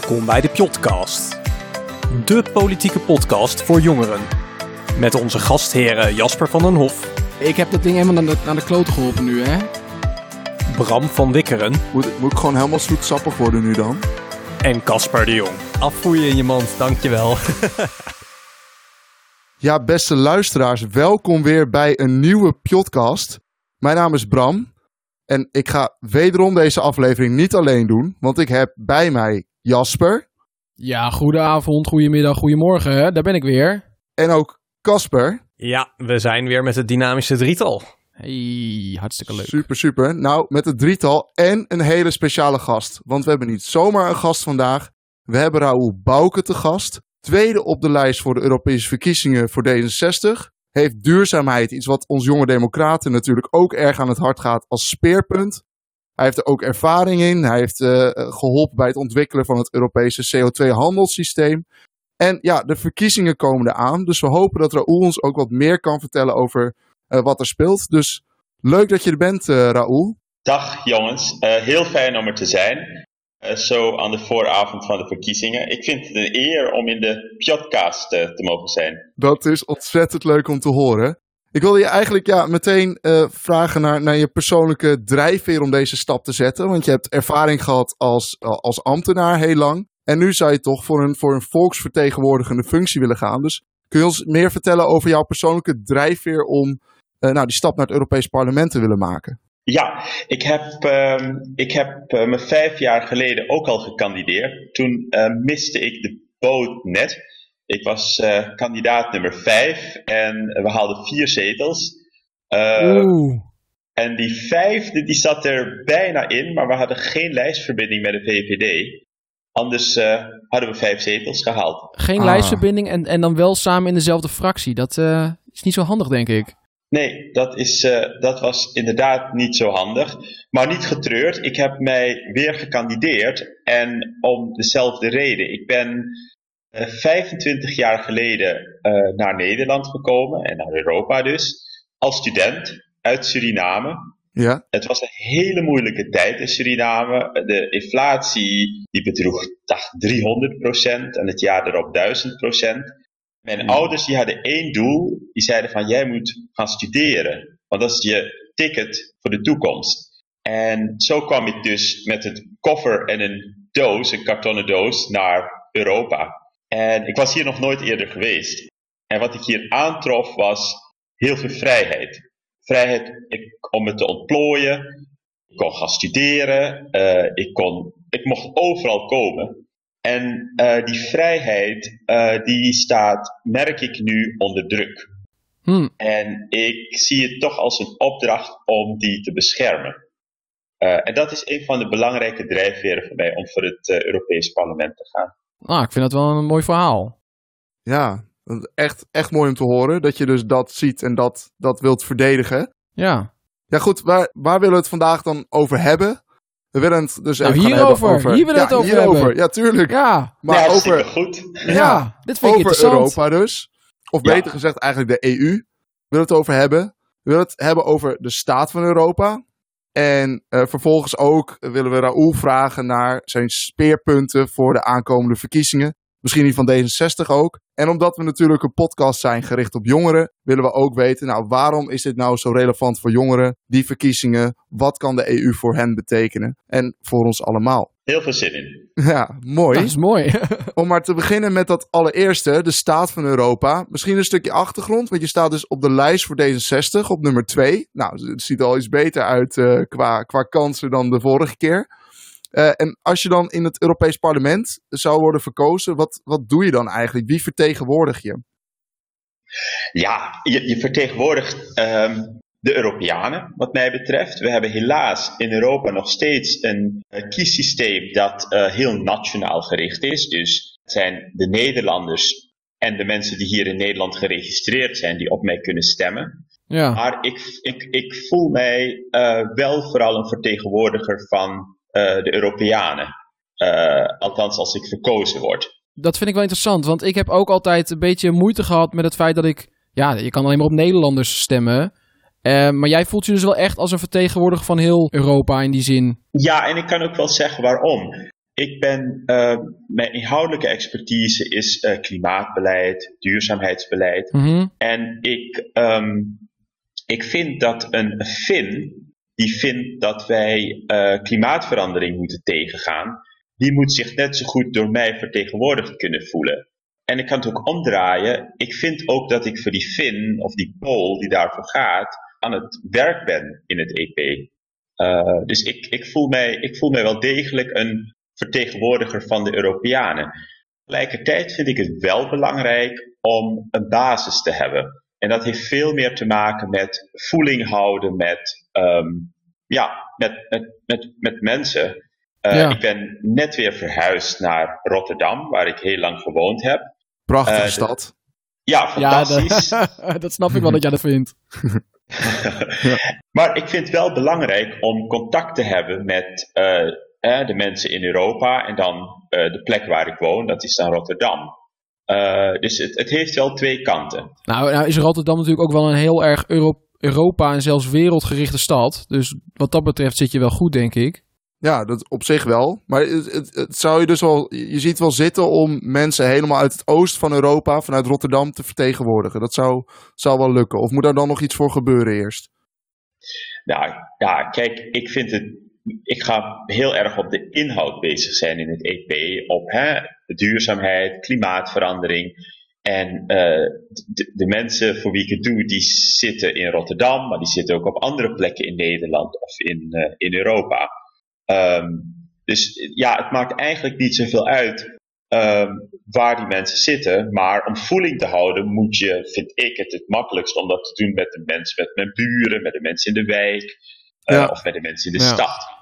Welkom bij de Pjotcast. De politieke podcast voor jongeren. Met onze gastheren Jasper van den Hof, Ik heb dat ding helemaal naar de, naar de kloten geholpen nu, hè? Bram van Wikkeren Moet, moet ik gewoon helemaal zoetsappig worden nu dan? en Casper de Jong. Afvoeien in je mand, dankjewel. Ja, beste luisteraars, welkom weer bij een nieuwe podcast. Mijn naam is Bram en ik ga wederom deze aflevering niet alleen doen, want ik heb bij mij Jasper Ja, goedenavond, goedemiddag, goedemorgen, hè? Daar ben ik weer. en ook Casper. Ja, we zijn weer met het dynamische drietal. Hey, hartstikke leuk. Super, super. Nou, met het drietal en een hele speciale gast. Want we hebben niet zomaar een gast vandaag. We hebben Raoul Bouke te gast. Tweede op de lijst voor de Europese verkiezingen voor D66. Heeft duurzaamheid, iets wat ons jonge democraten natuurlijk ook erg aan het hart gaat, als speerpunt. Hij heeft er ook ervaring in. Hij heeft eh, geholpen bij het ontwikkelen van het Europese CO2-handelssysteem. En ja, de verkiezingen komen eraan. Dus we hopen dat Raoul ons ook wat meer kan vertellen over eh, wat er speelt. Dus leuk dat je er bent, eh Raoul. Dag jongens, Eh, heel fijn om er te zijn. Eh, zo aan de vooravond van de verkiezingen. Ik vind het een eer om in de podcast eh, te mogen zijn. Dat is ontzettend leuk om te horen. Ik wilde je eigenlijk ja, meteen eh, vragen naar, naar je persoonlijke drijfveer om deze stap te zetten. Want je hebt ervaring gehad als, als ambtenaar heel lang. En nu zou je toch voor een, voor een volksvertegenwoordigende functie willen gaan. Dus kun je ons meer vertellen over jouw persoonlijke drijfveer om nou, die stap naar het Europees Parlement te willen maken? Ja, ik heb, ehm, ik heb eh, me vijf jaar geleden ook al gekandideerd. Toen eh, miste ik de boot net. Ik was eh, kandidaat nummer vijf en we haalden vier zetels. Eh, Oeh. en die vijfde die zat er bijna in, maar we hadden geen lijstverbinding met de VVD. Anders eh, hadden we vijf zetels gehaald. Geen Ah. lijstverbinding en, en dan wel samen in dezelfde fractie. Dat eh, is niet zo handig, denk ik. Nee, dat, is, eh, dat was inderdaad niet zo handig. Maar niet getreurd. Ik heb mij weer gekandideerd. En om dezelfde reden. Ik ben eh, 25 jaar geleden eh, naar Nederland gekomen. En naar Europa dus. Als student uit Suriname. Ja, Het was een hele moeilijke tijd in Suriname. De inflatie die bedroeg dacht 300% en het jaar erop 1000%. Mijn ouders die hadden één doel. Die zeiden van jij moet gaan studeren. Want dat is je ticket voor de toekomst. En zo kwam ik dus met een koffer en een doos, een kartonnen doos, naar Europa. En ik was hier nog nooit eerder geweest. En wat ik hier aantrof was heel veel vrijheid vrijheid om me te ontplooien. Ik kon gaan studeren. eh, ik, kon, ik mocht overal komen. En eh, die vrijheid, eh, die staat, merk ik nu, onder druk. Hm. En ik zie het toch als een opdracht om die te beschermen. Eh, en dat is een van de belangrijke drijfveren voor mij om voor het Europees Parlement te gaan. Nou, ik vind dat wel een mooi verhaal. ja. Echt, echt mooi om te horen dat je dus dat ziet en dat, dat wilt verdedigen. Ja. Ja, goed, waar, waar willen we het vandaag dan over hebben? We willen het dus Nou, even hierover. hebben over... Hier willen we ja, het over hierover. hebben. Ja, tuurlijk. Ja. Maar ja, over, goed. Ja. Dit vind ik over. Europa dus. Of Ja. beter gezegd eigenlijk de EU. We willen het over hebben. We willen het hebben over de staat van Europa. En eh, vervolgens ook willen we Raoul vragen naar zijn speerpunten voor de aankomende verkiezingen. Misschien die van D66 ook. En omdat we natuurlijk een podcast zijn gericht op jongeren, willen we ook weten, nou, waarom is dit nou zo relevant voor jongeren, die verkiezingen? Wat kan de EU voor hen betekenen? En voor ons allemaal. Heel veel zin in. Ja, mooi. Dat is mooi. Om maar te beginnen met dat allereerste, de staat van Europa. Misschien een stukje achtergrond, want je staat dus op de lijst voor D66 op nummer 2. Nou, het ziet er al iets beter uit eh, qua, qua kansen dan de vorige keer. Eh, en als je dan in het Europees Parlement zou worden verkozen, wat, wat doe je dan eigenlijk? Wie vertegenwoordig je? Ja, je, je vertegenwoordigt ehm, de Europeanen, wat mij betreft. We hebben helaas in Europa nog steeds een uh, kiessysteem dat uh, heel nationaal gericht is. Dus het zijn de Nederlanders en de mensen die hier in Nederland geregistreerd zijn, die op mij kunnen stemmen. Ja. Maar ik, ik, ik voel mij wel vooral een vertegenwoordiger van de Europeanen. althans, als ik verkozen word dat vind ik wel interessant, want ik heb ook altijd een beetje moeite gehad met het feit dat ik... Ja, je kan alleen maar op Nederlanders stemmen. Uh, maar jij voelt je dus wel echt als een vertegenwoordiger van heel Europa in die zin. Ja, en ik kan ook wel zeggen waarom. ik ben, uh, mijn inhoudelijke expertise is uh, klimaatbeleid, duurzaamheidsbeleid. Mhm. En ik, um, ik vind dat een Fin, die vindt dat wij uh, klimaatverandering moeten tegengaan, die moet zich net zo goed door mij vertegenwoordigd kunnen voelen. En ik kan het ook omdraaien. Ik vind ook dat ik voor die Fin of die Pool die daarvoor gaat, aan het werk ben in het EP. Uh, dus ik, ik, voel mij, ik voel mij wel degelijk een vertegenwoordiger van de Europeanen. Tegelijkertijd vind ik het wel belangrijk om een basis te hebben. En dat heeft veel meer te maken met voeling houden met, um, ja, met, met, met, met mensen. Uh, Ja. Ik ben net weer verhuisd naar Rotterdam, waar ik heel lang gewoond heb. Prachtige Eh, stad. Ja, Ja, fantastisch. dat, snap ik wel dat jij dat vindt. Maar ik vind het wel belangrijk om contact te hebben met eh, eh, de mensen in Europa en dan eh, de plek waar ik woon, dat is dan Rotterdam. Eh, dus het, het heeft wel twee kanten. Nou, nou is Rotterdam natuurlijk ook wel een heel erg Euro- Europa en zelfs wereldgerichte stad. Dus wat dat betreft zit je wel goed, denk ik. Ja, dat op zich wel. Maar het, het, het zou je dus wel. Je ziet wel zitten om mensen helemaal uit het oosten van Europa, vanuit Rotterdam, te vertegenwoordigen. Dat zou, zou wel lukken. Of moet daar dan nog iets voor gebeuren eerst? Nou ja, kijk, ik vind het. Ik ga heel erg op de inhoud bezig zijn in het EP. Op hè, duurzaamheid, klimaatverandering. En eh, de, de mensen voor wie ik het doe, die zitten in Rotterdam, maar die zitten ook op andere plekken in Nederland of in, eh, in Europa. Ehm, dus ja, het maakt eigenlijk niet zoveel uit ehm, waar die mensen zitten. Maar om voeling te houden moet je, vind ik het het makkelijkst om dat te doen met de mensen, met mijn buren, met de mensen in de wijk. eh, Ja. Of met de mensen in de Ja. stad.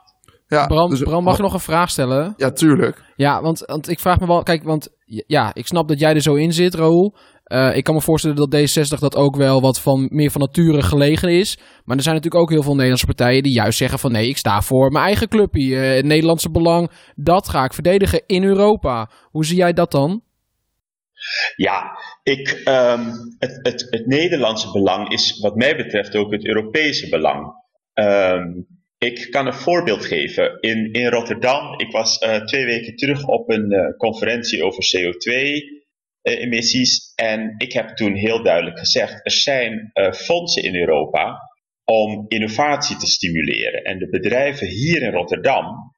Ja, Bram, dus- Bram, mag ik nog een vraag stellen? Ja, tuurlijk. Ja, want, want ik vraag me wel... Kijk, want ja, ik snap dat jij er zo in zit, Raoul. Eh, ik kan me voorstellen dat D66 dat ook wel wat van, meer van nature gelegen is. Maar er zijn natuurlijk ook heel veel Nederlandse partijen die juist zeggen van... nee, ik sta voor mijn eigen clubje. eh, het Nederlandse belang, dat ga ik verdedigen in Europa. Hoe zie jij dat dan? Ja, ik, ehm, het, het, het Nederlandse belang is wat mij betreft ook het Europese belang. Ehm, ik kan een voorbeeld geven. In, in Rotterdam, ik was eh, twee weken terug op een eh, conferentie over CO2-emissies. en ik heb toen heel duidelijk gezegd, er zijn eh, fondsen in Europa om innovatie te stimuleren. En de bedrijven hier in Rotterdam,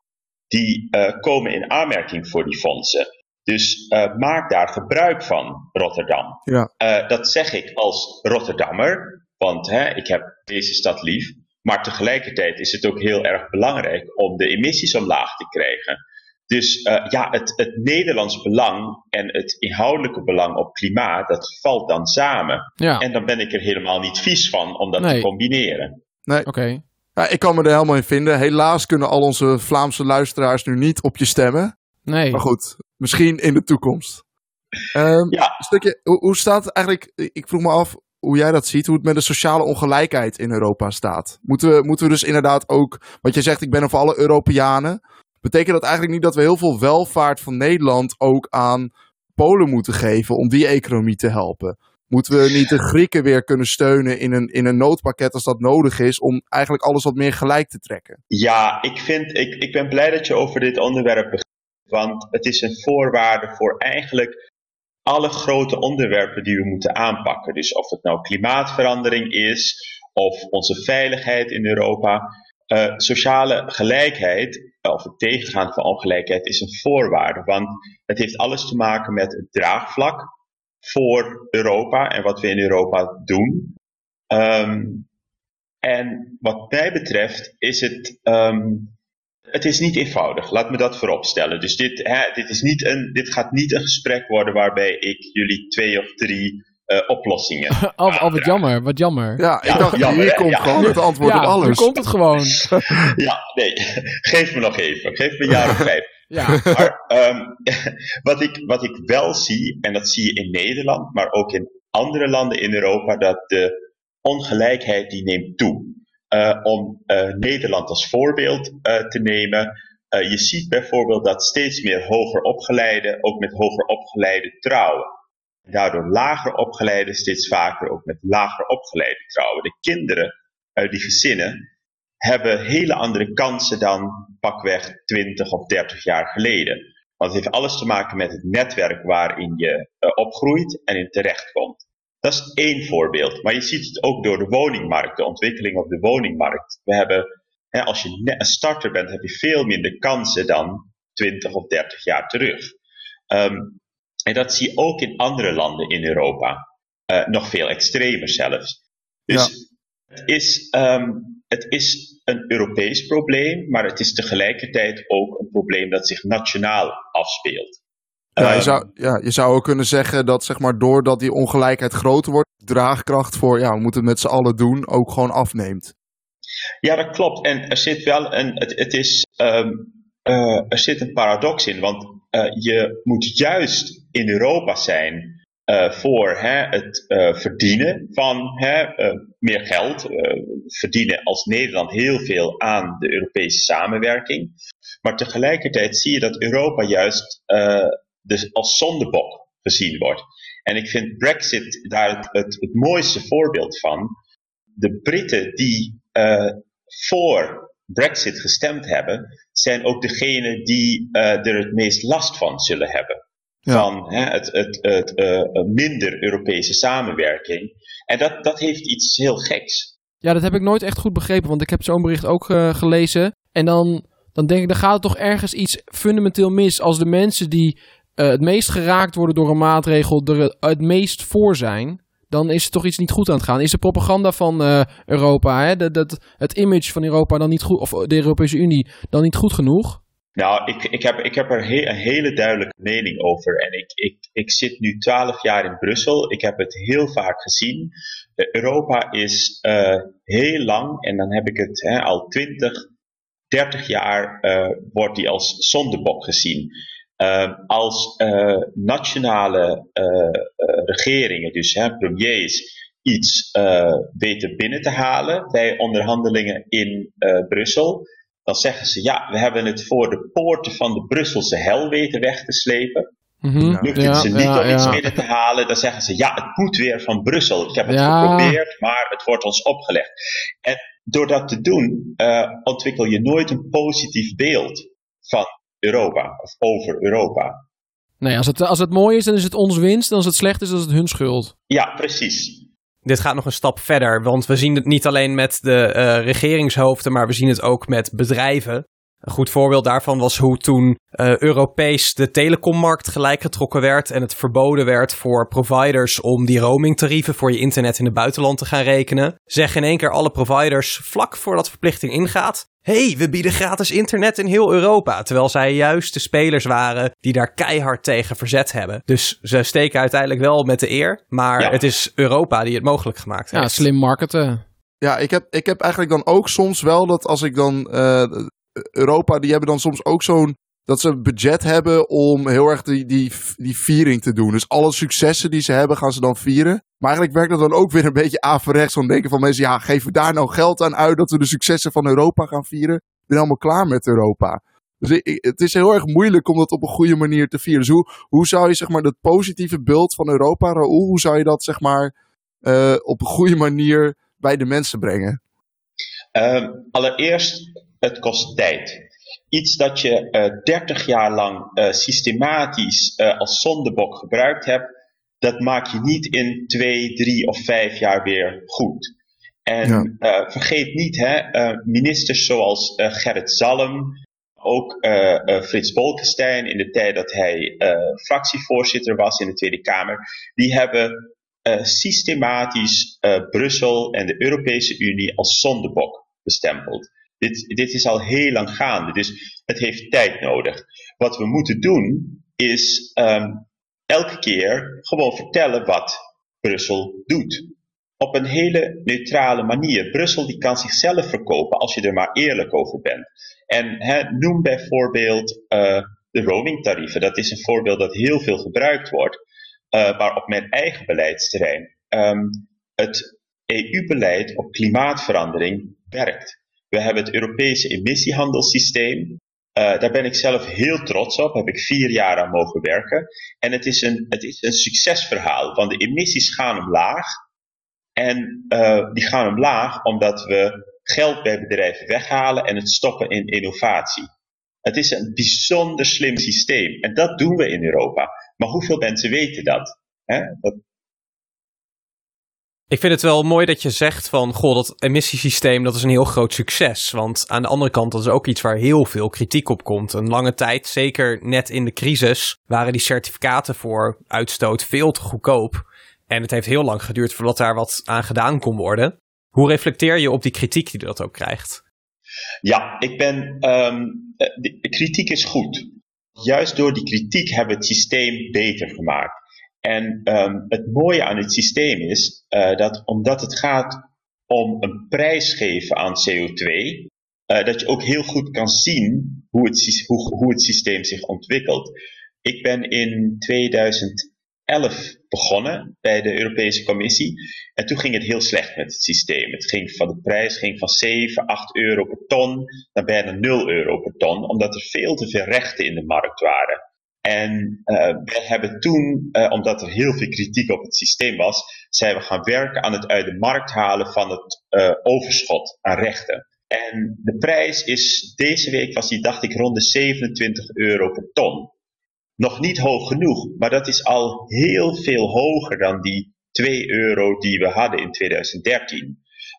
die eh, komen in aanmerking voor die fondsen. Dus eh, maak daar gebruik van, Rotterdam. Ja. Eh, dat zeg ik als Rotterdammer, want hè, ik heb deze stad lief. Maar tegelijkertijd is het ook heel erg belangrijk om de emissies omlaag te krijgen. Dus eh, ja, het, het Nederlands belang en het inhoudelijke belang op klimaat, dat valt dan samen. Ja, En dan ben ik er helemaal niet vies van om dat Nee. te combineren. oké. Ja, ik kan me er helemaal in vinden. Helaas kunnen al onze Vlaamse luisteraars nu niet op je stemmen. Nee. Maar goed, misschien in de toekomst. Ehm, Ja. een stukje, hoe, hoe staat het eigenlijk, ik vroeg me af hoe jij dat ziet, hoe het met de sociale ongelijkheid in Europa staat. Moeten we, moeten we dus inderdaad ook, wat je zegt, ik ben voor alle Europeanen. Betekent dat eigenlijk niet dat we heel veel welvaart van Nederland ook aan Polen moeten geven om die economie te helpen? Moeten we niet de Grieken weer kunnen steunen in een, in een noodpakket als dat nodig is om eigenlijk alles wat meer gelijk te trekken? Ja, ik, vind, ik, ik ben blij dat je over dit onderwerp begint. Want het is een voorwaarde voor eigenlijk alle grote onderwerpen die we moeten aanpakken. Dus of het nou klimaatverandering is, of onze veiligheid in Europa. Eh, sociale gelijkheid, of het tegengaan van ongelijkheid, is een voorwaarde. Want het heeft alles te maken met het draagvlak voor Europa en wat we in Europa doen. Ehm, en wat mij betreft is het, ehm, het is niet eenvoudig. Laat me dat vooropstellen. Dus dit, hè, dit, is niet een, dit gaat niet een gesprek worden waarbij ik jullie twee of drie eh, oplossingen. Al, al wat jammer, wat jammer. Ja, ik Ja, dacht, jammer, hier hè? komt Ja. gewoon het antwoord op alles. nu komt het gewoon. Ja, nee, geef me nog even. Geef me een jaar of vijf. Ja, Maar ehm, wat, ik, wat ik wel zie, en dat zie je in Nederland, maar ook in andere landen in Europa, dat de ongelijkheid die neemt toe. Eh, om eh, Nederland als voorbeeld eh, te nemen. je ziet bijvoorbeeld dat steeds meer hoger opgeleiden ook met hoger opgeleide trouwen. Daardoor lager opgeleiden steeds vaker ook met lager opgeleide trouwen. De kinderen uit die gezinnen hebben hele andere kansen dan pakweg 20 of 30 jaar geleden. Want het heeft alles te maken met het netwerk waarin je opgroeit en in terechtkomt. Dat is één voorbeeld. Maar je ziet het ook door de woningmarkt, de ontwikkeling op de woningmarkt. We hebben, hè, als je een starter bent, heb je veel minder kansen dan 20 of 30 jaar terug. Um, en dat zie je ook in andere landen in Europa. Uh, nog veel extremer zelfs. Dus ja. het, is, um, het is een Europees probleem, maar het is tegelijkertijd ook een probleem dat zich nationaal afspeelt. Ja, je, ehm, zou, ja, je zou ook kunnen zeggen dat zeg maar, doordat die ongelijkheid groter wordt, draagkracht voor ja, we moeten het met z'n allen doen ook gewoon afneemt. Ja, dat klopt. En er zit wel een, het, het is, um, uh, er zit een paradox in, want uh, je moet juist in Europa zijn uh, voor hè, het verdienen van hè, meer geld. verdienen als Nederland heel veel aan de Europese samenwerking. Maar tegelijkertijd zie je dat Europa juist dus als zondebok gezien wordt. En ik vind Brexit daar het, het, het mooiste voorbeeld van. De Britten die voor Brexit gestemd hebben, zijn ook degenen die uh, er het meest last van zullen hebben. Ja. Van hè, het, het, het uh, minder Europese samenwerking. En dat, dat heeft iets heel geks. Ja, dat heb ik nooit echt goed begrepen, want ik heb zo'n bericht ook uh, gelezen. En dan, dan denk ik, dan gaat er toch ergens iets fundamenteel mis als de mensen die het meest geraakt worden door een maatregel er het meest voor zijn dan is er toch iets niet goed aan het gaan. Is de propaganda van uh, Europa, hè, dat, het image van Europa dan niet goed, of de Europese Unie dan niet goed genoeg? Nou, ik, ik, heb, ik heb er een hele duidelijke mening over. En ik, ik, ik zit nu twaalf jaar in Brussel. Ik heb het heel vaak gezien. Europa is heel lang, en dan heb ik het hè, al twintig, dertig jaar, wordt die als zondebok gezien. Uh, als uh, nationale uh, regeringen, dus hè, premiers, iets weten binnen te halen bij onderhandelingen in Brussel, dan zeggen ze ja, we hebben het voor de poorten van de Brusselse hel weten weg te slepen. Mm -hmm. Lukt het ja, ze niet ja, om iets binnen te halen, dan zeggen ze ja, het moet weer van Brussel. Ik heb het geprobeerd, maar het wordt ons opgelegd. En door dat te doen, ontwikkel je nooit een positief beeld van Europa of over Europa. Nee, als het, als het mooi is, dan is het ons winst. En als het slecht is, dan is het hun schuld. Ja, precies. Dit gaat nog een stap verder, want we zien het niet alleen met de uh, regeringshoofden, maar we zien het ook met bedrijven. Een goed voorbeeld daarvan was hoe toen uh, Europees de telecommarkt gelijk getrokken werd en het verboden werd voor providers om die roamingtarieven voor je internet in het buitenland te gaan rekenen. Zeggen in één keer alle providers vlak voordat verplichting ingaat: hey, we bieden gratis internet in heel Europa. Terwijl zij juist de spelers waren die daar keihard tegen verzet hebben. Dus ze steken uiteindelijk wel met de eer, maar ja. het is Europa die het mogelijk gemaakt heeft. Ja, slim marketen. Ja, ik heb, ik heb eigenlijk dan ook soms wel dat als ik dan uh, Europa, die hebben dan soms ook zo'n. Dat ze een budget hebben om heel erg die, die, die viering te doen. Dus alle successen die ze hebben, gaan ze dan vieren. Maar eigenlijk werkt dat dan ook weer een beetje averechts. Van denken van mensen, ja, geven we daar nou geld aan uit dat we de successen van Europa gaan vieren? We zijn allemaal klaar met Europa. Dus ik, het is heel erg moeilijk om dat op een goede manier te vieren. Dus hoe, hoe zou je zeg maar dat positieve beeld van Europa, Raoul, hoe zou je dat zeg maar uh, op een goede manier bij de mensen brengen? Um, allereerst het kost tijd. Iets dat je uh, 30 jaar lang uh, systematisch uh, als zondebok gebruikt hebt, dat maak je niet in 2, 3 of 5 jaar weer goed. En ja. vergeet niet, hè, ministers zoals Gerrit Zalm, ook Frits Bolkestein in de tijd dat hij fractievoorzitter was in de Tweede Kamer, die hebben systematisch Brussel en de Europese Unie als zondebok bestempeld. Dit, dit is al heel lang gaande, dus het heeft tijd nodig. Wat we moeten doen is um, elke keer gewoon vertellen wat Brussel doet. Op een hele neutrale manier. Brussel die kan zichzelf verkopen als je er maar eerlijk over bent. En noem bijvoorbeeld uh, de roamingtarieven. Dat is een voorbeeld dat heel veel gebruikt wordt. Uh, op mijn eigen beleidsterrein. Um, het EU-beleid op klimaatverandering werkt. We hebben het Europese emissiehandelssysteem. Uh, daar ben ik zelf heel trots op. Heb ik vier jaar aan mogen werken. En het is een, het is een succesverhaal. Want de emissies gaan omlaag. En uh, die gaan omlaag omdat we geld bij bedrijven weghalen en het stoppen in innovatie. Het is een bijzonder slim systeem en dat doen we in Europa. Maar hoeveel mensen weten dat? Hè? dat ik vind het wel mooi dat je zegt van, goh, dat emissiesysteem, dat is een heel groot succes. Want aan de andere kant, dat is ook iets waar heel veel kritiek op komt. Een lange tijd, zeker net in de crisis, waren die certificaten voor uitstoot veel te goedkoop. En het heeft heel lang geduurd voordat daar wat aan gedaan kon worden. Hoe reflecteer je op die kritiek die dat ook krijgt? Ja, ik ben. Um, de kritiek is goed. Juist door die kritiek hebben we het systeem beter gemaakt. En um, het mooie aan het systeem is uh, dat omdat het gaat om een prijs geven aan CO2, uh, dat je ook heel goed kan zien hoe het, hoe het systeem zich ontwikkelt. Ik ben in 2011 begonnen bij de Europese Commissie en toen ging het heel slecht met het systeem. Het ging van de prijs ging van 7, 8 euro per ton naar bijna 0 euro per ton, omdat er veel te veel rechten in de markt waren. En uh, wij hebben toen, uh, omdat er heel veel kritiek op het systeem was, zijn we gaan werken aan het uit de markt halen van het uh, overschot aan rechten. En de prijs is, deze week was die, dacht ik, rond de 27 euro per ton. Nog niet hoog genoeg, maar dat is al heel veel hoger dan die 2 euro die we hadden in 2013. Um,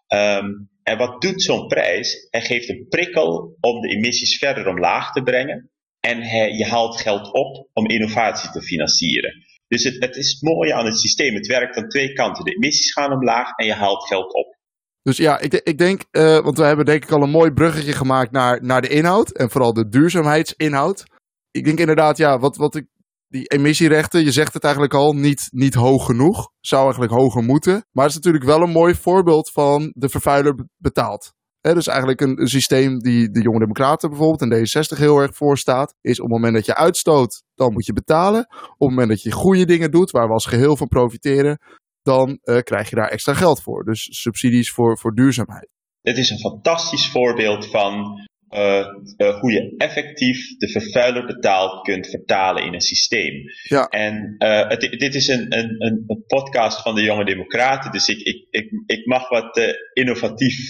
ehm, en wat doet zo'n prijs? Hij geeft een prikkel om de emissies verder omlaag te brengen. En je haalt geld op om innovatie te financieren. Dus het, het is mooi aan het systeem. Het werkt aan twee kanten. De emissies gaan omlaag en je haalt geld op. Dus ja, ik, ik denk, uh, want we hebben denk ik al een mooi bruggetje gemaakt naar, naar de inhoud. En vooral de duurzaamheidsinhoud. Ik denk inderdaad, ja, wat, wat ik, die emissierechten, je zegt het eigenlijk al, niet, niet hoog genoeg. Zou eigenlijk hoger moeten. Maar het is natuurlijk wel een mooi voorbeeld van de vervuiler betaalt. He, dus eigenlijk een, systeem die de Jonge Democraten bijvoorbeeld en D66 heel erg voor staat. Is op het moment dat je uitstoot, dan moet je betalen. Op het moment dat je goede dingen doet, waar we als geheel van profiteren, dan uh, krijg je daar extra geld voor. Dus subsidies voor, voor duurzaamheid. Dit is een fantastisch voorbeeld van uh, uh, hoe je effectief de vervuiler betaald kunt vertalen in een systeem. Ja. En uh, het, dit is een, een, een, podcast van de Jonge Democraten, dus ik, ik, ik, ik mag wat innovatief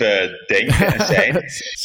denken en zijn.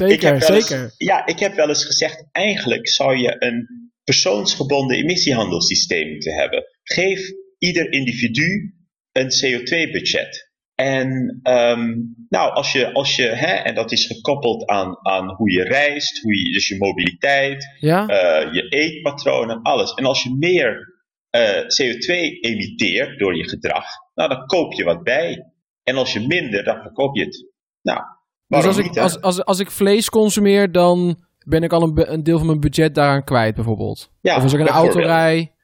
zeker, zeker. Ja, ik heb wel eens gezegd, eigenlijk zou je een persoonsgebonden emissiehandelssysteem moeten hebben. Geef ieder individu een CO2-budget. En um, nou, als je, als je hè, en dat is gekoppeld aan, aan hoe je reist, hoe je, dus je mobiliteit, ja? uh, je eetpatronen, alles. En als je meer uh, CO2 emitteert door je gedrag, nou, dan koop je wat bij. En als je minder, dan verkoop je het. Nou, dus als, niet, ik, als, als, als ik vlees consumeer, dan ben ik al een, een deel van mijn budget daaraan kwijt, bijvoorbeeld. Ja, of als ik een auto rij.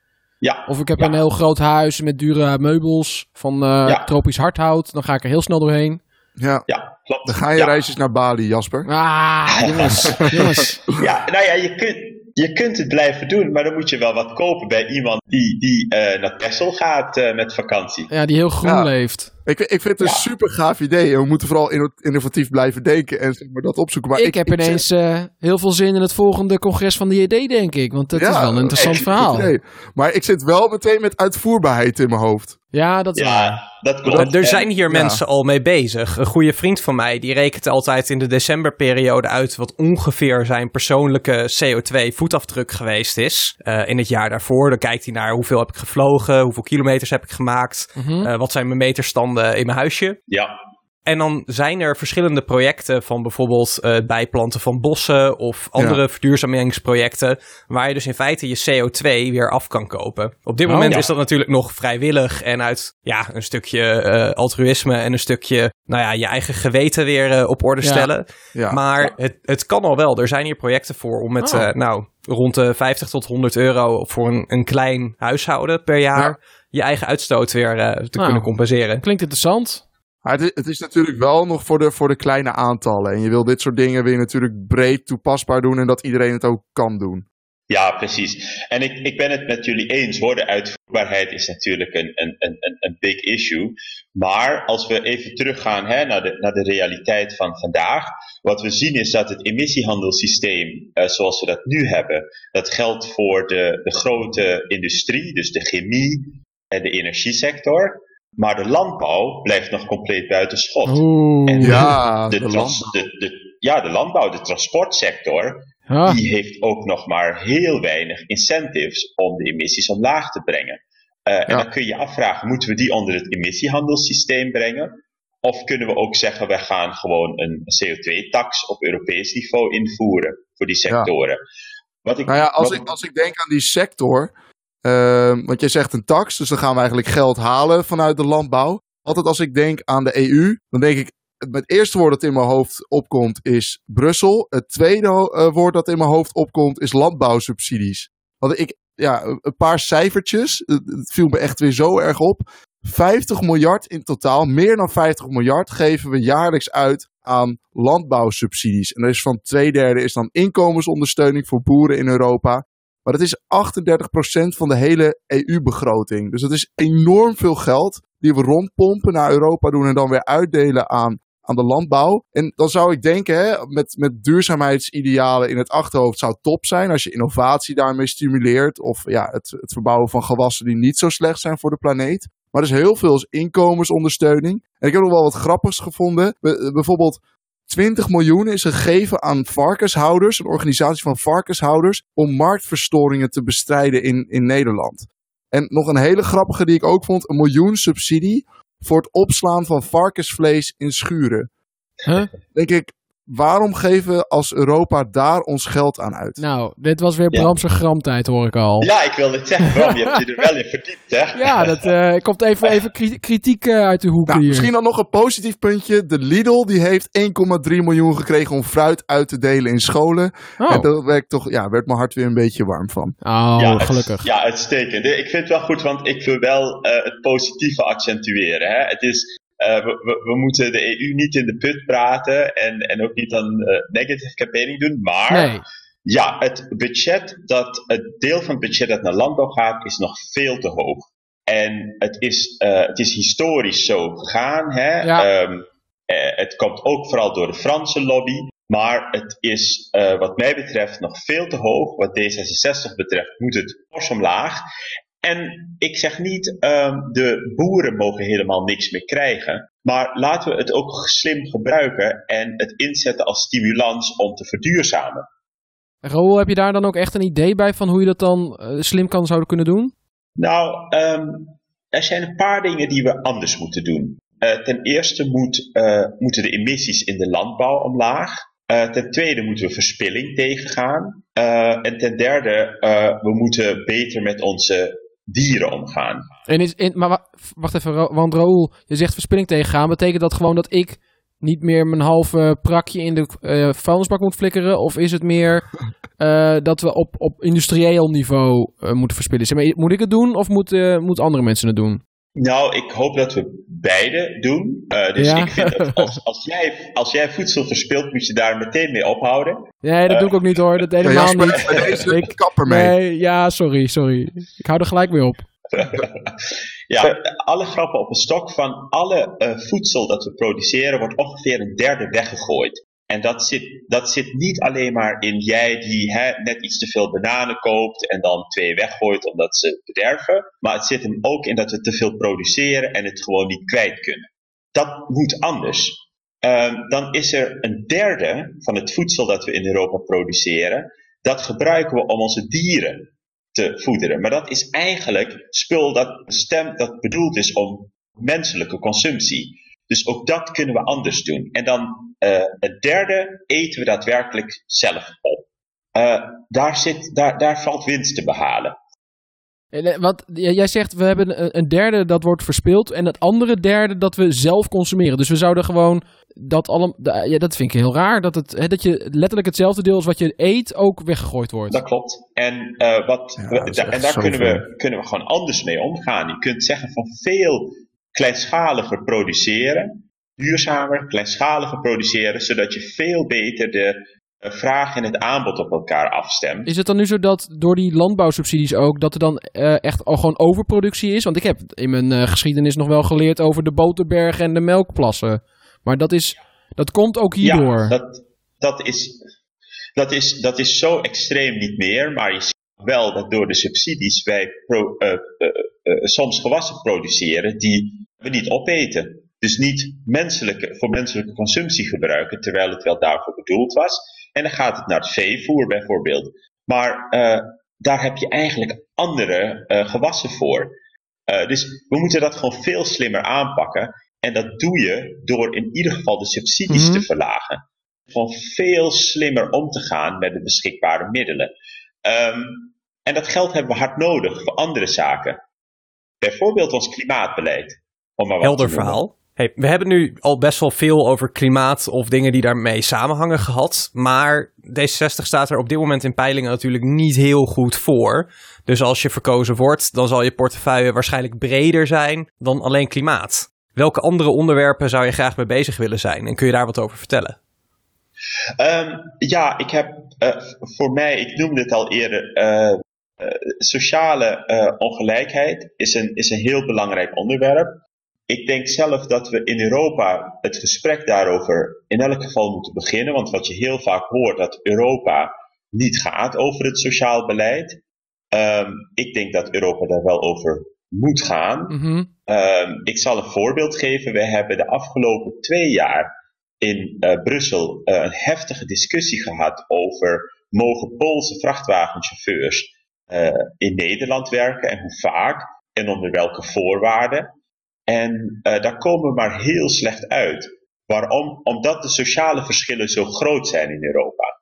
Ja. Of ik heb ja. een heel groot huis met dure meubels van uh, Ja. tropisch hardhout. Dan ga ik er heel snel doorheen. Ja. Ja, klopt. Dan ga je ja. reisjes naar Bali, Jasper. Ah, jongens. jongens. Ja, nou ja, je kunt, je kunt het blijven doen, maar dan moet je wel wat kopen bij iemand die, die uh, naar Texel gaat uh, met vakantie. Ja, die heel groen Ja. leeft. Ik, ik vind het een Ja. super gaaf idee. En we moeten vooral inno- innovatief blijven denken en zeg maar, dat opzoeken. Maar ik, heb ineens eh, heel veel zin in het volgende congres van de JD, denk ik. Want dat Ja, is wel een interessant echt verhaal. Nee, maar ik zit wel meteen met uitvoerbaarheid in mijn hoofd. Ja, dat is waar. Ja, dat klopt. Maar er zijn hier mensen al mee bezig. Een goede vriend van mij, die rekent altijd in de decemberperiode uit wat ongeveer zijn persoonlijke CO2-voetafdruk geweest is eh, in het jaar daarvoor. Dan kijkt hij naar hoeveel heb ik gevlogen, hoeveel kilometers heb ik gemaakt, Mhm. eh, wat zijn mijn meterstanden in mijn huisje. Ja, En dan zijn er verschillende projecten van bijvoorbeeld eh, het bijplanten van bossen of andere verduurzamingsprojecten, waar je dus in feite je CO2 weer af kan kopen. Op dit Oh, moment ja. is dat natuurlijk nog vrijwillig en uit ja, een stukje eh, altruïsme en een stukje nou ja, je eigen geweten weer eh, op orde Ja. stellen. Ja. Maar Ja. het, het kan al wel. Er zijn hier projecten voor om met Oh. eh, nou, rond de 50 tot 100 euro voor een, een klein huishouden per jaar je eigen uitstoot weer eh, te Nou. kunnen compenseren. Klinkt interessant. Maar het, is, het is natuurlijk wel nog voor de, voor de kleine aantallen. En je wil dit soort dingen weer natuurlijk breed toepasbaar doen en dat iedereen het ook kan doen. ja, precies. En ik, ik ben het met jullie eens hoor. De uitvoerbaarheid is natuurlijk een, een, een, een- een big issue. Maar als we even teruggaan hè, naar, de, naar de realiteit van vandaag. Wat we zien is dat het emissiehandelssysteem eh, zoals we dat nu hebben. Dat geldt voor de, de grote industrie, dus de chemie en de energiesector. Maar de landbouw blijft nog compleet buiten schot. Oeh. En Ja, de, de trans- landbouw. de, de, ja, de landbouw, de transportsector, Ah. die heeft ook nog maar heel weinig incentives om de emissies omlaag te brengen. Eh, En dan kun je je afvragen, moeten we die onder het emissiehandelssysteem brengen? Of kunnen we ook zeggen, we gaan gewoon een CO2-tax op Europees niveau invoeren voor die sectoren? Wat ik, Nou ja, als wat ik, als ik denk aan die sector. Ehm, want jij zegt een tax, dus dan gaan we eigenlijk geld halen vanuit de landbouw. Altijd als ik denk aan de EU, dan denk ik. Het eerste woord dat in mijn hoofd opkomt is Brussel. Het tweede eh, woord dat in mijn hoofd opkomt is landbouwsubsidies. Want ik, ja, een paar cijfertjes. Het, viel me echt weer zo erg op. 50 miljard in totaal, meer dan 50 miljard, geven we jaarlijks uit aan landbouwsubsidies. En er is van twee derde is dan inkomensondersteuning voor boeren in Europa. Maar dat is 38% van de hele EU-begroting. Dus dat is enorm veel geld die we rondpompen naar Europa doen en dan weer uitdelen aan, aan de landbouw. En dan zou ik denken, hè, met, met duurzaamheidsidealen in het achterhoofd zou top zijn als je innovatie daarmee stimuleert. Of ja, het, het verbouwen van gewassen die niet zo slecht zijn voor de planeet. Maar er is heel veel als inkomensondersteuning. En ik heb nog wel wat grappigs gevonden. Be- bijvoorbeeld 20 miljoen is gegeven aan varkenshouders, een organisatie van varkenshouders, om marktverstoringen te bestrijden in, in Nederland. En nog een hele grappige die ik ook vond, een miljoen subsidie voor het opslaan van varkensvlees in schuren. Huh? Denk ik, waarom geven we als Europa daar ons geld aan uit? Nou, dit was weer Ja. Bramse gramtijd, hoor ik al. Ja, ik wilde het zeggen, Bram, je hebt je er wel in verdiept, hè? Ja, dat eh, komt even, even kri- kritiek eh, uit de hoek Nou, hier. misschien dan nog een positief puntje. De Lidl die heeft 1,3 miljoen gekregen om fruit uit te delen in scholen. Oh, En daar werd, toch, ja, werd mijn hart weer een beetje warm van. oh Ja, gelukkig. Ja, uitstekend. Ik vind het wel goed, want ik wil wel eh, het positieve accentueren. Hè? Het is, eh, we, we, we moeten de EU niet in de put praten en, en ook niet aan eh, negative campaigning doen. Maar Nee, ja, het budget dat, het deel van het budget dat naar landbouw gaat, is nog veel te hoog. En het is, eh, het is historisch zo gegaan. Hè? Ja. Ehm, eh, het komt ook vooral door de Franse lobby. Maar het is wat mij betreft nog veel te hoog. Wat D66 betreft moet het fors omlaag. En ik zeg niet, ehm, de boeren mogen helemaal niks meer krijgen. Maar laten we het ook slim gebruiken en het inzetten als stimulans om te verduurzamen. Raoul, heb je daar dan ook echt een idee bij van hoe je dat dan eh, slim kan zouden kunnen doen? Nou, ehm, er zijn een paar dingen die we anders moeten doen. Eh, ten eerste moet, eh, moeten de emissies in de landbouw omlaag. Ten tweede moeten we verspilling tegengaan. En ten derde, we moeten beter met onze dieren omgaan. En is, in, maar wa- wacht even, want Raoul, je zegt verspilling tegengaan. Betekent dat gewoon dat ik niet meer mijn halve prakje in de eh, vuilnisbak moet flikkeren? Of is het meer eh, dat we op, op industrieel niveau eh, moeten verspillen? Zeg maar, moet ik het doen of moeten moet andere mensen het doen? Nou, ik hoop dat we beide doen. Eh, dus Ja. ik vind dat als, als, jij, als jij voedsel verspilt, moet je daar meteen mee ophouden. Nee, dat doe ik ook niet hoor. Dat Ja, helemaal Jasper, niet. deze Ik- kapper mee. Nee, ja, sorry, sorry. Ik hou er gelijk mee op. Ja, alle grappen op een stok van alle eh, voedsel dat we produceren wordt ongeveer een derde weggegooid. En dat zit, dat zit niet alleen maar in jij die hè, net iets te veel bananen koopt en dan twee weggooit omdat ze bederven. Maar het zit hem ook in dat we te veel produceren en het gewoon niet kwijt kunnen. Dat moet anders. Ehm, dan is er een derde van het voedsel dat we in Europa produceren. Dat gebruiken we om onze dieren te voederen. Maar dat is eigenlijk spul dat dat bedoeld is om menselijke consumptie. Dus ook dat kunnen we anders doen. En dan eh, het derde eten we daadwerkelijk zelf op. Eh, daar, zit, daar, daar valt winst te behalen. En, eh, Want jij zegt, we hebben een, derde dat wordt verspild. En het andere derde dat we zelf consumeren. Dus we zouden gewoon dat allemaal... Ja, dat vind ik heel raar. Dat, het, hè, dat je letterlijk hetzelfde deel als wat je eet ook weggegooid wordt. Dat klopt. En, eh, wat, Ja, we- da- en daar kunnen we, kunnen we gewoon anders mee omgaan. Je kunt zeggen van veel kleinschaliger produceren, duurzamer, kleinschaliger produceren, zodat je veel beter de eh, vraag en het aanbod op elkaar afstemt. Is het dan nu zo dat door die landbouwsubsidies ook, dat er dan eh, echt al gewoon overproductie is? Want ik heb in mijn eh, geschiedenis nog wel geleerd over de boterbergen en de melkplassen. Maar dat, is, dat komt ook hierdoor. Ja, dat, dat, is, dat, is, dat is zo extreem niet meer, maar je wel dat door de subsidies wij pro, uh, uh, soms gewassen produceren die we niet opeten. Dus niet menselijke, voor menselijke consumptie gebruiken, terwijl het wel daarvoor bedoeld was. En dan gaat het naar het veevoer bijvoorbeeld. Maar daar heb je eigenlijk andere gewassen voor. dus we moeten dat gewoon veel slimmer aanpakken. En dat doe je door in ieder geval de subsidies te mhm. verlagen. Gewoon veel slimmer om te gaan met de beschikbare middelen. Um, en dat geld hebben we hard nodig voor andere zaken. Bijvoorbeeld ons klimaatbeleid. Om maar Helder verhaal. Hey, we hebben nu al best wel veel over klimaat of dingen die daarmee samenhangen gehad. Maar D66 staat er op dit moment in peilingen natuurlijk niet heel goed voor. Dus als je verkozen wordt, dan zal je portefeuille waarschijnlijk breder zijn dan alleen klimaat. Welke andere onderwerpen zou je graag mee bezig willen zijn? En kun je daar wat over vertellen? Um, ja, ik heb uh, voor mij, ik noemde het al eerder, uh, sociale ongelijkheid is een, is een heel belangrijk onderwerp. Ik denk zelf dat we in Europa het gesprek daarover in elk geval moeten beginnen. Want wat je heel vaak hoort, dat Europa niet gaat over het sociaal beleid. Um, ik denk dat Europa daar wel over moet gaan. Mm um, ik zal een voorbeeld geven. We hebben de afgelopen twee jaar in uh, Brussel uh, een heftige discussie gehad over mogen Poolse vrachtwagenchauffeurs in Nederland werken en hoe vaak en onder welke voorwaarden. En daar komen we maar heel slecht uit. Waarom? Omdat de sociale verschillen zo groot zijn in Europa.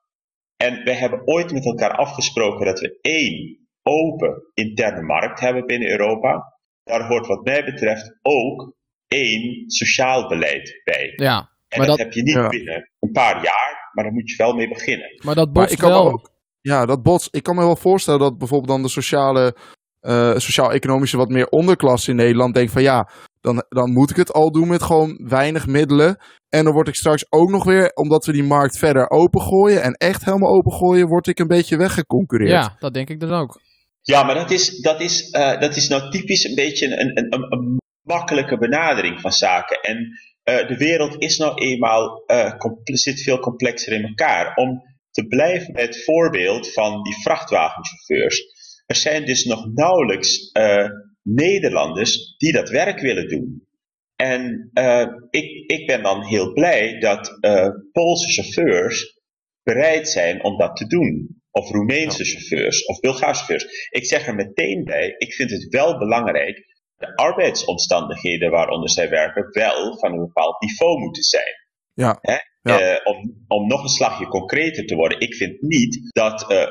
En we hebben ooit met elkaar afgesproken dat we één open interne markt hebben binnen Europa. Daar hoort wat mij betreft ook één sociaal beleid bij. Ja, en maar dat, heb je niet binnen een paar jaar, maar daar moet je wel mee beginnen. Maar dat botst ik wel... Ook, ja, dat bots. Ik kan me wel voorstellen dat bijvoorbeeld dan de sociale, uh, sociaal-economische wat meer onderklasse in Nederland denkt van ja, dan, dan moet ik het al doen met gewoon weinig middelen. En dan word ik straks ook nog weer, omdat we die markt verder opengooien en echt helemaal opengooien, word ik een beetje weggeconcureerd. Ja, dat denk ik dan ook. Ja, maar dat is, dat is, uh, dat is nou typisch een beetje een, een, een, een makkelijke benadering van zaken. En uh, de wereld is nou eenmaal, uh, zit veel complexer in elkaar. Om te blijven bij het voorbeeld van die vrachtwagenchauffeurs. Er zijn dus nog nauwelijks Nederlanders die dat werk willen doen. En ik, ik ben dan heel blij dat Poolse chauffeurs bereid zijn om dat te doen of Roemeense chauffeurs of Bulgaarse chauffeurs. Ik zeg er meteen bij, ik vind het wel belangrijk de arbeidsomstandigheden waaronder zij werken wel van een bepaald niveau moeten zijn. Ja. Hè? Ja. Uh, om, om nog een slagje concreter te worden. Ik vind niet dat uh,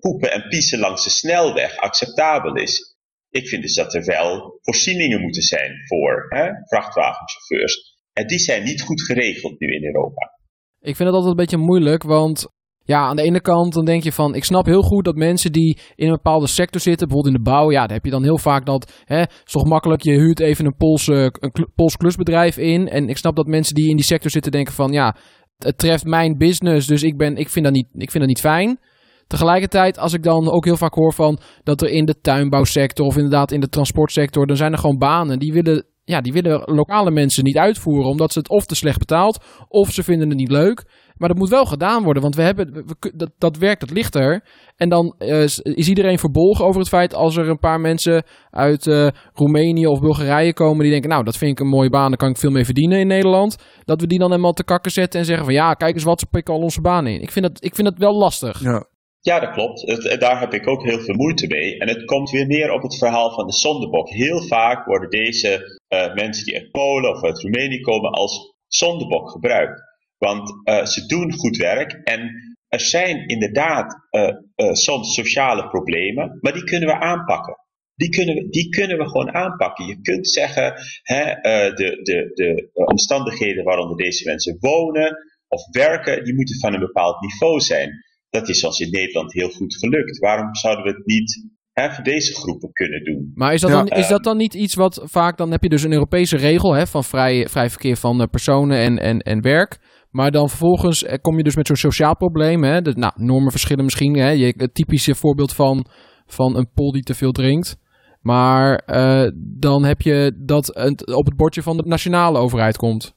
poepen en piezen langs de snelweg acceptabel is. Ik vind dus dat er wel voorzieningen moeten zijn voor hè, vrachtwagenchauffeurs. En die zijn niet goed geregeld nu in Europa. Ik vind het altijd een beetje moeilijk, want ja, aan de ene kant dan denk je van, ik snap heel goed dat mensen die in een bepaalde sector zitten, bijvoorbeeld in de bouw, ja, daar heb je dan heel vaak dat, hè, is toch makkelijk, je huurt even een Poolse, een Pools klusbedrijf in. En ik snap dat mensen die in die sector zitten denken van, ja, het treft mijn business, dus ik, ben, ik, vind, dat niet, ik vind dat niet fijn. Tegelijkertijd, als ik dan ook heel vaak hoor van dat er in de tuinbouwsector of inderdaad in de transportsector, dan zijn er gewoon banen die willen, ja, die willen lokale mensen niet uitvoeren, omdat ze het of te slecht betaald, of ze vinden het niet leuk. Maar dat moet wel gedaan worden, want we hebben, we, dat, dat werkt, dat ligt er. En dan uh, is iedereen verbolgen over het feit als er een paar mensen uit uh, Roemenië of Bulgarije komen die denken, nou, dat vind ik een mooie baan, daar kan ik veel mee verdienen in Nederland. Dat we die dan helemaal te kakken zetten en zeggen van, ja, kijk eens wat, ze pikken al onze banen in. Ik vind dat, ik vind dat wel lastig. Ja. Ja, dat klopt. Het, daar heb ik ook heel veel moeite mee. En het komt weer neer op het verhaal van de zondebok. Heel vaak worden deze uh, mensen die uit Polen of uit Roemenië komen als zondebok gebruikt. Want uh, ze doen goed werk en er zijn inderdaad uh, uh, soms sociale problemen, maar die kunnen we aanpakken. Die kunnen we, die kunnen we gewoon aanpakken. Je kunt zeggen, hè, de, de, de omstandigheden waaronder deze mensen wonen of werken, die moeten van een bepaald niveau zijn. Dat is zoals in Nederland heel goed gelukt. Waarom zouden we het niet hè, voor deze groepen kunnen doen. Maar is dat, dan, is dat dan niet iets wat vaak, dan heb je dus een Europese regel hè, van vrij, vrij verkeer van personen en, en, en werk. Maar dan vervolgens eh, kom je dus met zo'n sociaal probleem. Hè? De, nou, normen verschillen misschien. Hè? Je, het typische voorbeeld van, van een pol die te veel drinkt. Maar uh, dan heb je dat het op het bordje van de nationale overheid komt.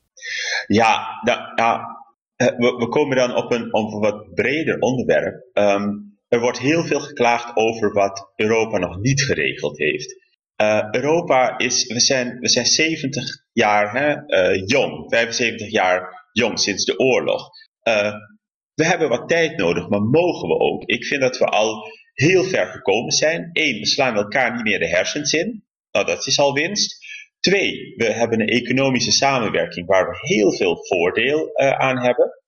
Ja, ja we, we, komen dan op een, op een wat breder onderwerp. Um, er wordt heel veel geklaagd over wat Europa nog niet geregeld heeft. Europa is, we zijn, we zijn 70 jaar hè, jong, 75 jaar jong sinds de oorlog. Uh, we hebben wat tijd nodig, maar mogen we ook? Ik vind dat we al heel ver gekomen zijn. Eén, we slaan elkaar niet meer de hersens in. Nou, dat is al winst. Twee, we hebben een economische samenwerking waar we heel veel voordeel aan hebben.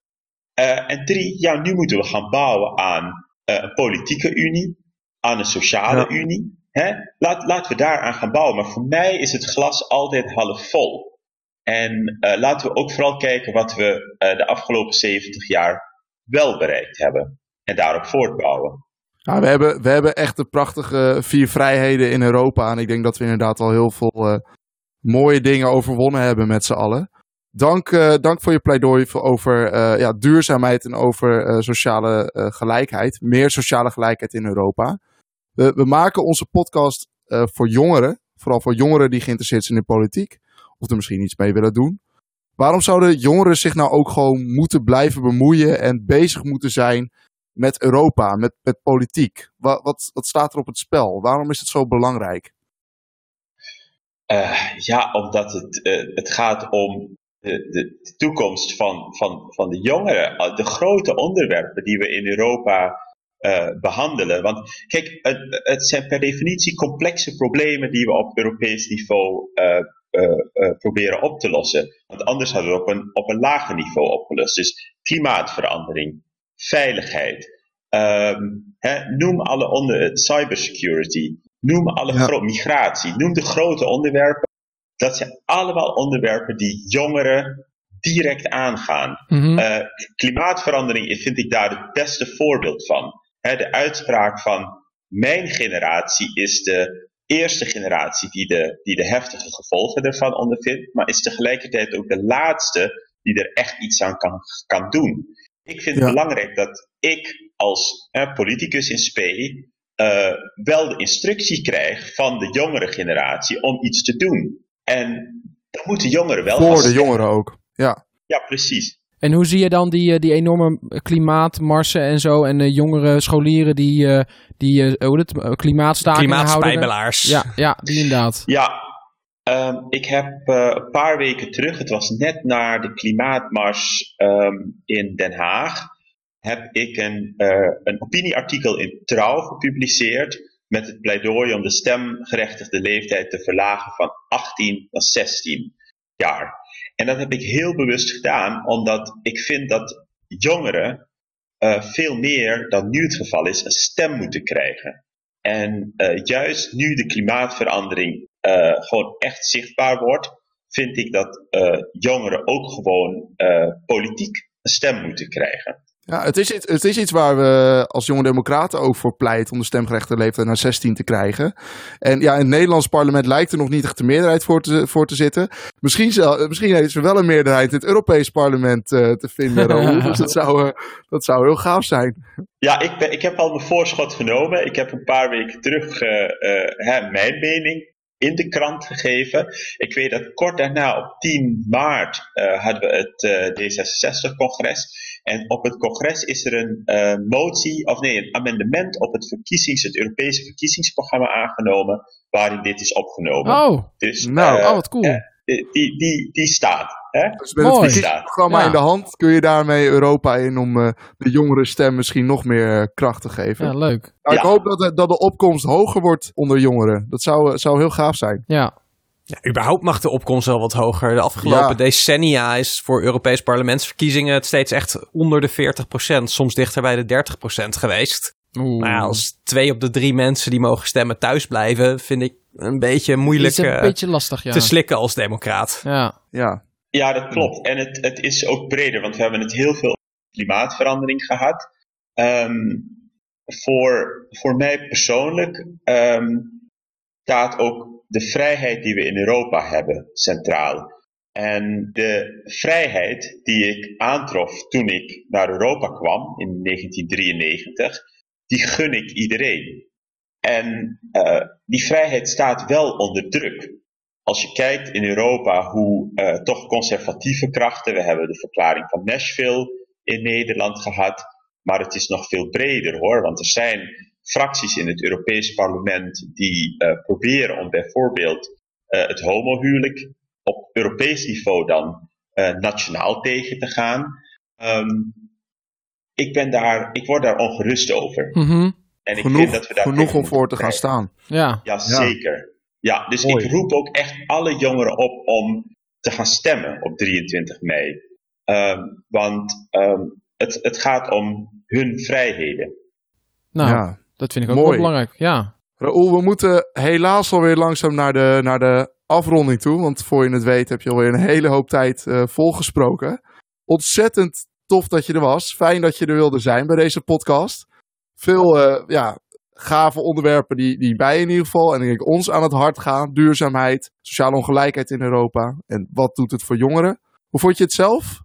en drie, ja, nu moeten we gaan bouwen aan een politieke unie, aan een sociale ja. unie. Hè? Laat, laten we daaraan gaan bouwen. Maar voor mij is het glas altijd half vol. En uh, laten we ook vooral kijken wat we uh, de afgelopen 70 jaar wel bereikt hebben. En daarop voortbouwen. We, hebben, we hebben echt de prachtige vier vrijheden in Europa. En ik denk dat we inderdaad al heel veel uh, mooie dingen overwonnen hebben met z'n allen. Dank, dank voor je pleidooi over ja, duurzaamheid en over sociale gelijkheid. Meer sociale gelijkheid in Europa. We, we maken onze podcast voor jongeren. Vooral voor jongeren die geïnteresseerd zijn in politiek. Of er misschien iets mee willen doen. Waarom zouden jongeren zich nou ook gewoon moeten blijven bemoeien en bezig moeten zijn met Europa, met, politiek? Wat, wat, wat staat er op het spel? Waarom is het zo belangrijk? Uh, ja, omdat het, uh, het gaat om de, de, de, toekomst van, van, van de jongeren. De grote onderwerpen die we in Europa uh, behandelen. Want kijk, het, het, zijn per definitie complexe problemen die we op Europees niveau uh, uh, proberen op te lossen. Want anders hadden we op een, op een lager niveau opgelost. Dus klimaatverandering, veiligheid, um, hè, noem alle onder, cybersecurity, noem alle ja. migratie, noem de grote onderwerpen. Dat zijn allemaal onderwerpen die jongeren direct aangaan. Mm -hmm. klimaatverandering vind ik daar het beste voorbeeld van de uitspraak van mijn generatie is de eerste generatie die de, die de heftige gevolgen ervan ondervindt, maar is tegelijkertijd ook de laatste die er echt iets aan kan, kan doen. Ik vind ja. het belangrijk dat ik als eh, politicus in spe uh, wel de instructie krijg van de jongere generatie om iets te doen. En dat moeten jongeren wel Voor de jongeren ook, ja. Ja, precies. En hoe zie je dan die, die enorme klimaatmarsen en zo en de jongere scholieren die, die hoe het. Ja, ja, die inderdaad. Ja, um, ik heb uh, een paar weken terug, het was net na de klimaatmars um, in Den Haag, heb ik een, uh, een opinieartikel in Trouw gepubliceerd met het pleidooi om de stemgerechtigde leeftijd te verlagen van 18 naar 16 jaar. En dat heb ik heel bewust gedaan, omdat ik vind dat jongeren uh, veel meer dan nu het geval is, een stem moeten krijgen. En uh, juist nu de klimaatverandering uh, gewoon echt zichtbaar wordt, vind ik dat jongeren ook gewoon politiek een stem moeten krijgen. Ja, het is, het is iets waar we als jonge democraten ook voor pleiten om de stemgerechte leeftijd naar 16 te krijgen. En ja, in het Nederlands parlement lijkt er nog niet echt de meerderheid voor te, voor te zitten. Misschien, zel, misschien is er wel een meerderheid in het Europees parlement uh, te vinden, dus dat zou, uh, dat zou heel gaaf zijn. Ja, ik, ben, ik heb al mijn voorschot genomen. Ik heb een paar weken terug uh, hè, mijn mening in de krant gegeven. Ik weet dat kort daarna, op 10 maart, hadden we het D66-congres. En op het congres is er een uh, motie, of nee, een amendement op het, verkiezings, het Europese verkiezingsprogramma aangenomen, waarin dit is opgenomen. Oh, dus, nou, oh wat cool. Die, die, die staat. Hè? Dus met het verkiezingsprogramma ja. in de hand kun je daarmee Europa in om de jongere stem misschien nog meer kracht te geven. Ja, leuk. Nou, ik hoop dat de, dat de opkomst hoger wordt onder jongeren. Dat zou, zou heel gaaf zijn. Ja, ja, überhaupt mag de opkomst wel wat hoger. De afgelopen ja. decennia is voor Europees parlementsverkiezingen het steeds echt onder de 40%, soms dichter bij de 30% geweest. Oeh. Maar ja, als twee op de drie mensen die mogen stemmen thuis blijven, vind ik een beetje moeilijk een beetje lastig, ja. te slikken als democraat. Ja, ja. Ja dat klopt. En het, het is ook breder, want we hebben het heel veel klimaatverandering gehad. Um, voor, voor mij persoonlijk um, staat ook de vrijheid die we in Europa hebben centraal. En de vrijheid die ik aantrof toen ik naar Europa kwam in 1993, die gun ik iedereen. En uh, die vrijheid staat wel onder druk. Als je kijkt in Europa hoe uh, toch conservatieve krachten, we hebben de verklaring van Nashville in Nederland gehad, Maar het is nog veel breder hoor, want er zijn fracties in het Europees Parlement die uh, proberen om bijvoorbeeld uh, het homohuwelijk op Europees niveau dan uh, nationaal tegen te gaan. Um, ik, ben daar, ik word daar ongerust over. Mm -hmm. En ik genoeg, vind dat we daar genoeg om voor te gaan staan. Ja, ja zeker. Ja, dus Mooi. ik roep ook echt alle jongeren op om te gaan stemmen op 23 mei. Um, want um, het, het gaat om hun vrijheden. Nou, ja. dat vind ik ook Mooi. wel belangrijk. Ja. Raoul, we moeten helaas alweer langzaam naar de, naar de afronding toe. Want voor je het weet heb je alweer een hele hoop tijd uh, volgesproken. Ontzettend tof dat je er was. Fijn dat je er wilde zijn bij deze podcast. Veel uh, ja, gave onderwerpen die, die bij in ieder geval en denk ik ons aan het hart gaan. Duurzaamheid, sociale ongelijkheid in Europa en wat doet het voor jongeren. Hoe vond je het zelf?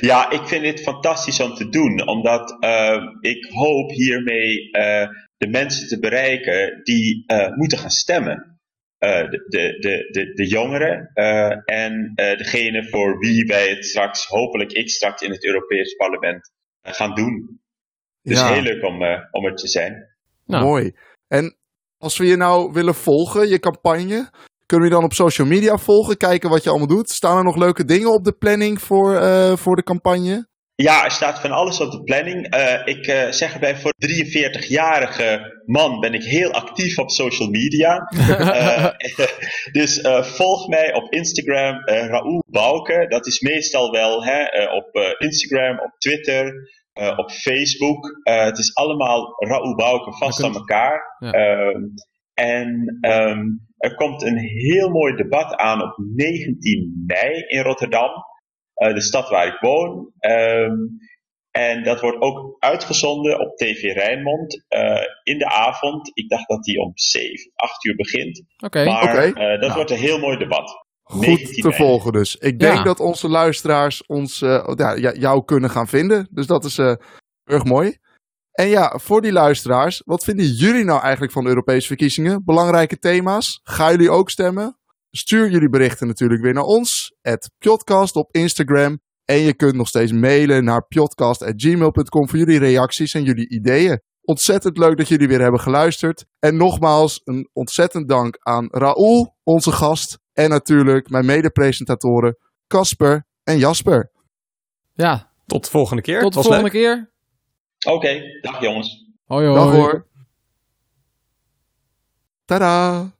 Ja, ik vind dit fantastisch om te doen, omdat uh, ik hoop hiermee uh, de mensen te bereiken die uh, moeten gaan stemmen. de, de, de, de, de jongeren en degene voor wie wij het straks, hopelijk ik straks in het Europees Parlement, gaan doen. Dus ja. heel leuk om, om er te zijn. Nou. Mooi. En als we je nou willen volgen, je campagne, kunnen we je dan op social media volgen, kijken wat je allemaal doet? Staan er nog leuke dingen op de planning voor, uh, voor de campagne? Ja, er staat van alles op de planning. Uh, ik uh, zeg erbij, voor 43-jarige man ben ik heel actief op social media. dus volg mij op Instagram, Raoul Bouke. Dat is meestal wel hè, op Instagram, op Twitter. Uh, op Facebook. Uh, het is allemaal Raoul Bouke vast aan elkaar. Ja. Uh, en um, er komt een heel mooi debat aan op 19 mei in Rotterdam. Uh, de stad waar ik woon. Um, en dat wordt ook uitgezonden op TV Rijnmond in de avond. Ik dacht dat die om 7, 8 uur begint. Okay. Maar okay. dat nou. wordt een heel mooi debat. Goed te volgen dus. Ik denk ja. dat onze luisteraars ons, uh, ja, jou kunnen gaan vinden. Dus dat is uh, erg mooi. En ja, voor die luisteraars, wat vinden jullie nou eigenlijk van de Europese verkiezingen? Belangrijke thema's? Gaan jullie ook stemmen? Stuur jullie berichten natuurlijk weer naar ons, at Podcast op Instagram. En je kunt nog steeds mailen naar podcast.gmail.com voor jullie reacties en jullie ideeën. Ontzettend leuk dat jullie weer hebben geluisterd. En nogmaals een ontzettend dank aan Raoul, onze gast. En natuurlijk mijn mede-presentatoren Casper en Jasper. Ja. Tot de volgende keer. Tot de volgende leuk. keer. Oké, okay, dag jongens. Hoi hoi. Dag hoor. Tada.